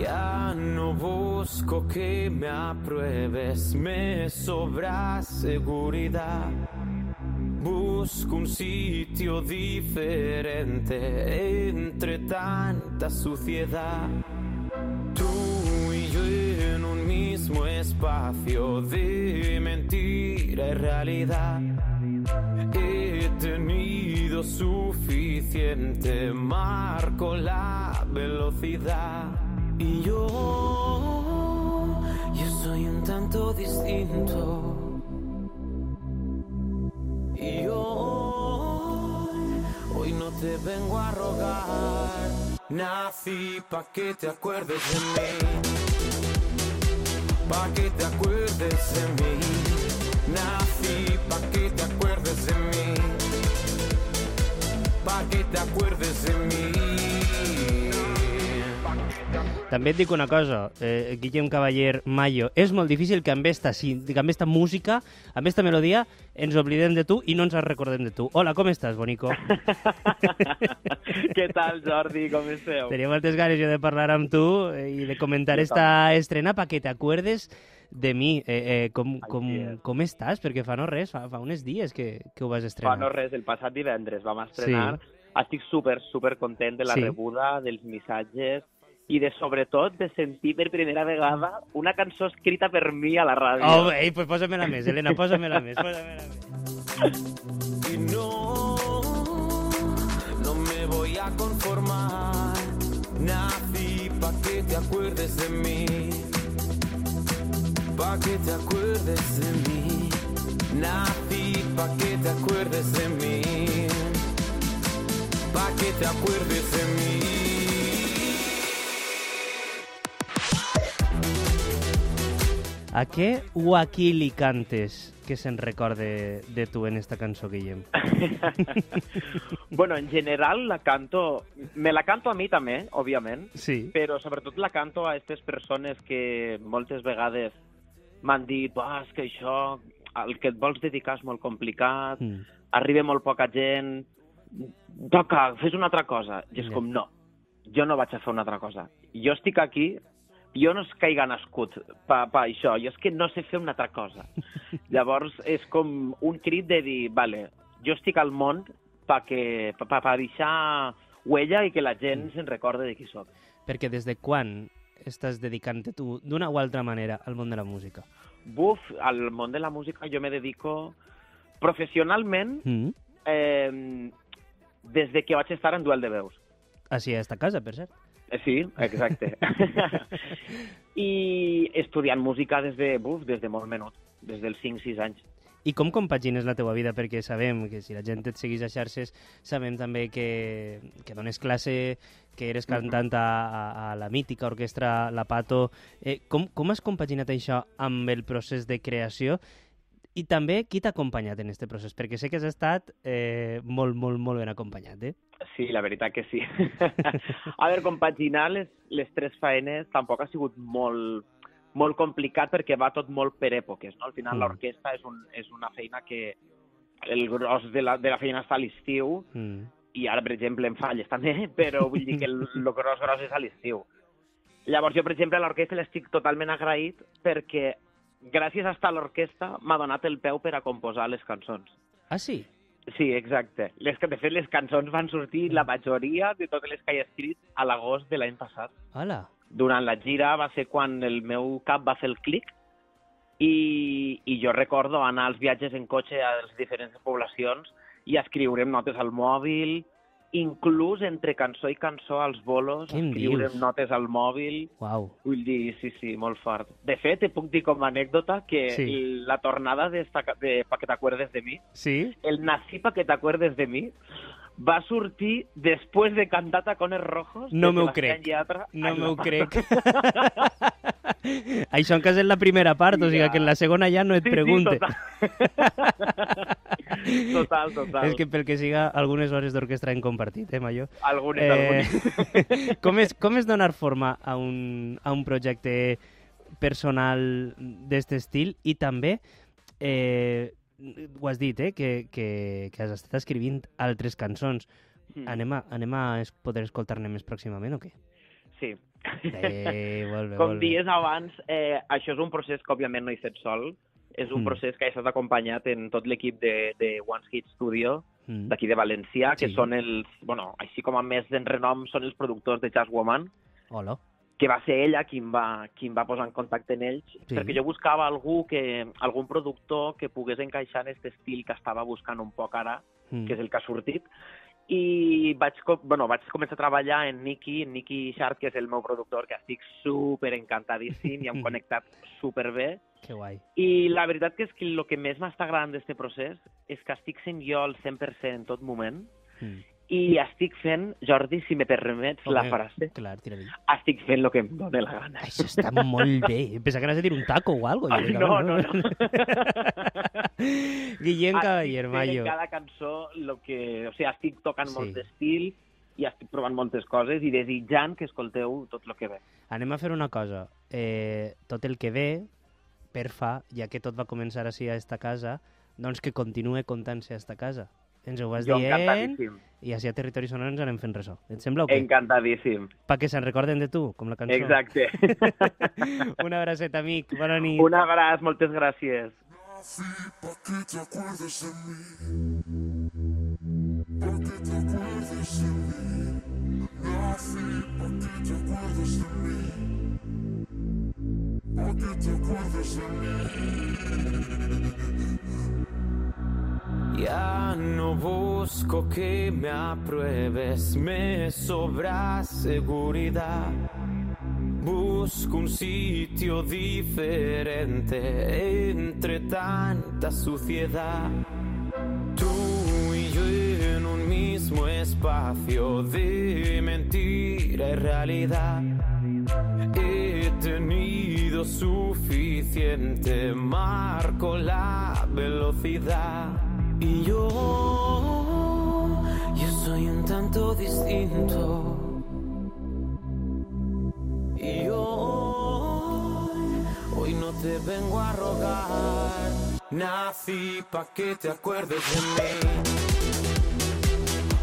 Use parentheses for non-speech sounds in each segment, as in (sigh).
Ya no busco que me apruebes, me sobra seguridad. Busco un sitio diferente entre tanta suciedad. Tú y yo en un mismo espacio de mentira y realidad. He tenido suficiente, marco la velocidad. Y yo, yo soy un tanto distinto. Y hoy, hoy no te vengo a rogar. Nací pa' que te acuerdes de mí. Pa' que te acuerdes de mí. Nací pa' que te acuerdes de mí. Pa' que te acuerdes de mí. També et dic una cosa, eh, Guillem Cavaller Mayo, és molt difícil que amb esta, sí, que amb esta música, amb esta melodia, ens oblidem de tu i no ens recordem de tu. Hola, com estàs, bonico? (laughs) Què tal, Jordi? Com esteu? Tenia moltes ganes jo de parlar amb tu eh, i de comentar Jo esta estrena perquè t'acuerdes de mi. Eh, eh, com, com, com estàs? Perquè fa no res, fa, fa uns dies que, que ho vas Fa estrenar. no res, el passat divendres vam estrenar. Estic super, super content de la Sí. rebuda, dels missatges i de, sobretot, de sentir per primera vegada una cançó escrita per mi a la ràdio. Oh, ei, pues posa-me-la més, Helena, posa-me-la més, posa-me-la més. Y no, no me voy a conformar. Nací pa' que te acuerdes de mí. Pa' que te acuerdes de mí. Nací pa' que te acuerdes de mí. Pa' que te acuerdes de mí. A què o a qui li cantes que se'n recorde de tu en esta cançó, Guillem? (laughs) bueno, en general la canto... Me la canto a mi també, òbviament, Sí. però sobretot la canto a aquestes persones que moltes vegades m'han dit oh, és que això, el que et vols dedicar és molt complicat, Mm. arriba molt poca gent, toca, fes una altra cosa. I és Ja. com, no, jo no vaig a fer una altra cosa. Jo estic aquí, jo no és que hagi nascut per pa això, jo és que no sé fer una altra cosa. (laughs) Llavors és com un crit de dir, vale, jo estic al món perquè pa, pa, pa deixar huella i que la gent Mm. se'n recorde de qui sóc. Perquè des de quan estàs dedicant-te tu, d'una o altra manera, al món de la música? Buf, al món de la música jo me dedico professionalment Mm. eh, des de que vaig estar en duel de veus. Així a esta casa, per cert. Sí, exacte. I estudiant música des de, buf, des de molt menut, des dels 5-6 anys. I com compagines la teua vida? Perquè sabem que si la gent et segueix a xarxes, sabem també que, que dones classe, que eres cantant a, a, a la mítica orquestra La Pato. Eh, com, com has compaginat això amb el procés de creació? I també qui t'ha acompanyat en aquest procés? Perquè sé que has estat eh, molt, molt, molt ben acompanyat, eh? Sí, la veritat que sí. (laughs) a veure, compaginar les, les tres faenes tampoc ha sigut molt, molt complicat perquè va tot molt per èpoques. No? Al final, Mm. mm. l'orquestra és, un, és una feina que el gros de la, de la feina està a l'estiu Mm. i ara, per exemple, en falles també, (laughs) però vull dir que el, (laughs) el gros gros és a l'estiu. Llavors, jo, per exemple, a l'orquestra l'estic totalment agraït perquè gràcies a estar a l'orquestra m'ha donat el peu per a composar les cançons. Ah, sí? Sí, exacte. Les, de fet, les cançons van sortir, la majoria de totes les que he escrit, a l'agost de l'any passat. Hola. Durant la gira va ser quan el meu cap va fer el clic i, i jo recordo anar als viatges en cotxe a les diferents poblacions i escriurem notes al mòbil, inclús entre cançó i cançó als bolos, escriurem dius? notes al mòbil. Uau. Vull dir, sí, sí, molt fort. De fet, te puc dir com a anècdota que Sí. la tornada de, esta, de Pa que t'acuerdes de mi, Sí? el nací pa que t'acuerdes de mi, va sortir després de cantar Tacones Rojos. No m'ho crec. Yatra. No m'ho crec. (laughs) Això encara és en la primera part, o sigui que en la segona ja no et Sí, pregunte. Sí, (laughs) total. total. És que pel que siga, algunes hores d'orquestra hem compartit, eh, Mayo? Algunes, algunes. (laughs) com, és, com és donar forma a un, a un projecte personal d'aquest estil i també, eh, ho has dit, eh, que, que, que has estat escrivint altres cançons. Mm. Anem a, anem a poder escoltar-ne més pròximament o què? Sí. Eh, molt bé, Com molt bé. dies abans, eh, això és un procés que òbviament no he fet sol. És un Mm. procés que ha estat acompanyat en tot l'equip de, de One Hit Studio, Mm. d'aquí de València, que Sí. són els, bueno, així com a més en renom, són els productors de Jazz Woman, Hola. que va ser ella qui em va, qui em va posar en contacte amb ells, Sí. perquè jo buscava algú que, algun productor que pogués encaixar en aquest estil que estava buscant un poc ara, Mm. que és el que ha sortit, i vaig, bueno, vaig començar a treballar en Nicky, en Nicky Sharp, que és el meu productor, que estic super encantadíssim i hem (laughs) connectat super bé. Que guai. I la veritat que és que el que més m'està agradant d'aquest procés és que estic sent jo al 100% en tot moment Mm. I estic fent, Jordi, si me permets la Home, frase, Clar, estic fent el que em dóna la gana. Això està molt bé. Pensava que anaves a dir un taco o algo. Ai, no, no, no. (laughs) Guillem Cavaller, Mayo. cada cançó lo que... O sigui, estic tocant Sí. molt d'estil i estic provant moltes coses i desitjant que escolteu tot el que ve. Anem a fer una cosa. Eh, tot el que ve, per fa, ja que tot va començar així a esta casa, doncs que continue contant-se a esta casa. Ens ho vas Jo dient i així a Territori Sonor ens anem fent ressò. Et sembla o què? Encantadíssim. Pa que se'n recorden de tu, com la cançó. Exacte. (laughs) Una abraceta, amic. Bona nit. Un abraç, moltes gràcies. Nací pa' que te acuerdes de mí. Pa' que te acuerdes de mí. Nací pa' que te acuerdes de mí. Pa' que te acuerdes de mí. Ya busco que me apruebes, me sobra seguridad. Busco un sitio diferente entre tanta suciedad. Tú y yo en un mismo espacio de mentira y realidad. He tenido suficiente, marco la velocidad. Y yo, yo soy un tanto distinto. Y hoy, hoy no te vengo a rogar. Nací pa' que te acuerdes de mí.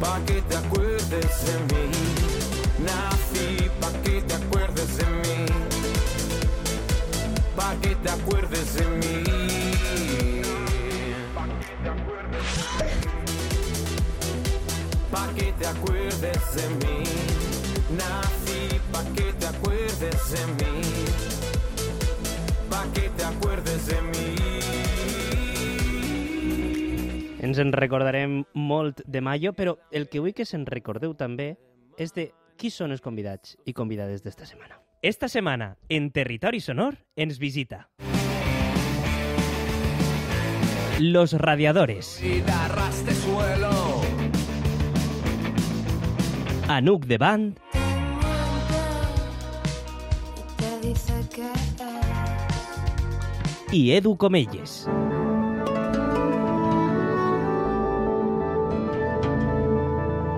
Pa' que te acuerdes de mí. Nací pa' que te acuerdes de mí. Pa' que te acuerdes acuerdes de mí. Nací pa' que te acuerdes de mí. Pa' que te acuerdes de mí. Ens en recordarem molt de Mayo, però el que vull que se'n recordeu també és de qui són els convidats i convidades d'esta setmana. Esta setmana, en Territori Sonor, ens visita... Los Radiadores. Y de suelo. Anuc de Band i Edu Comelles.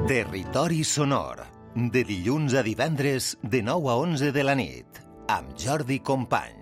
Territori sonor. De dilluns a divendres, de 9 a 11 de la nit. Amb Jordi Company.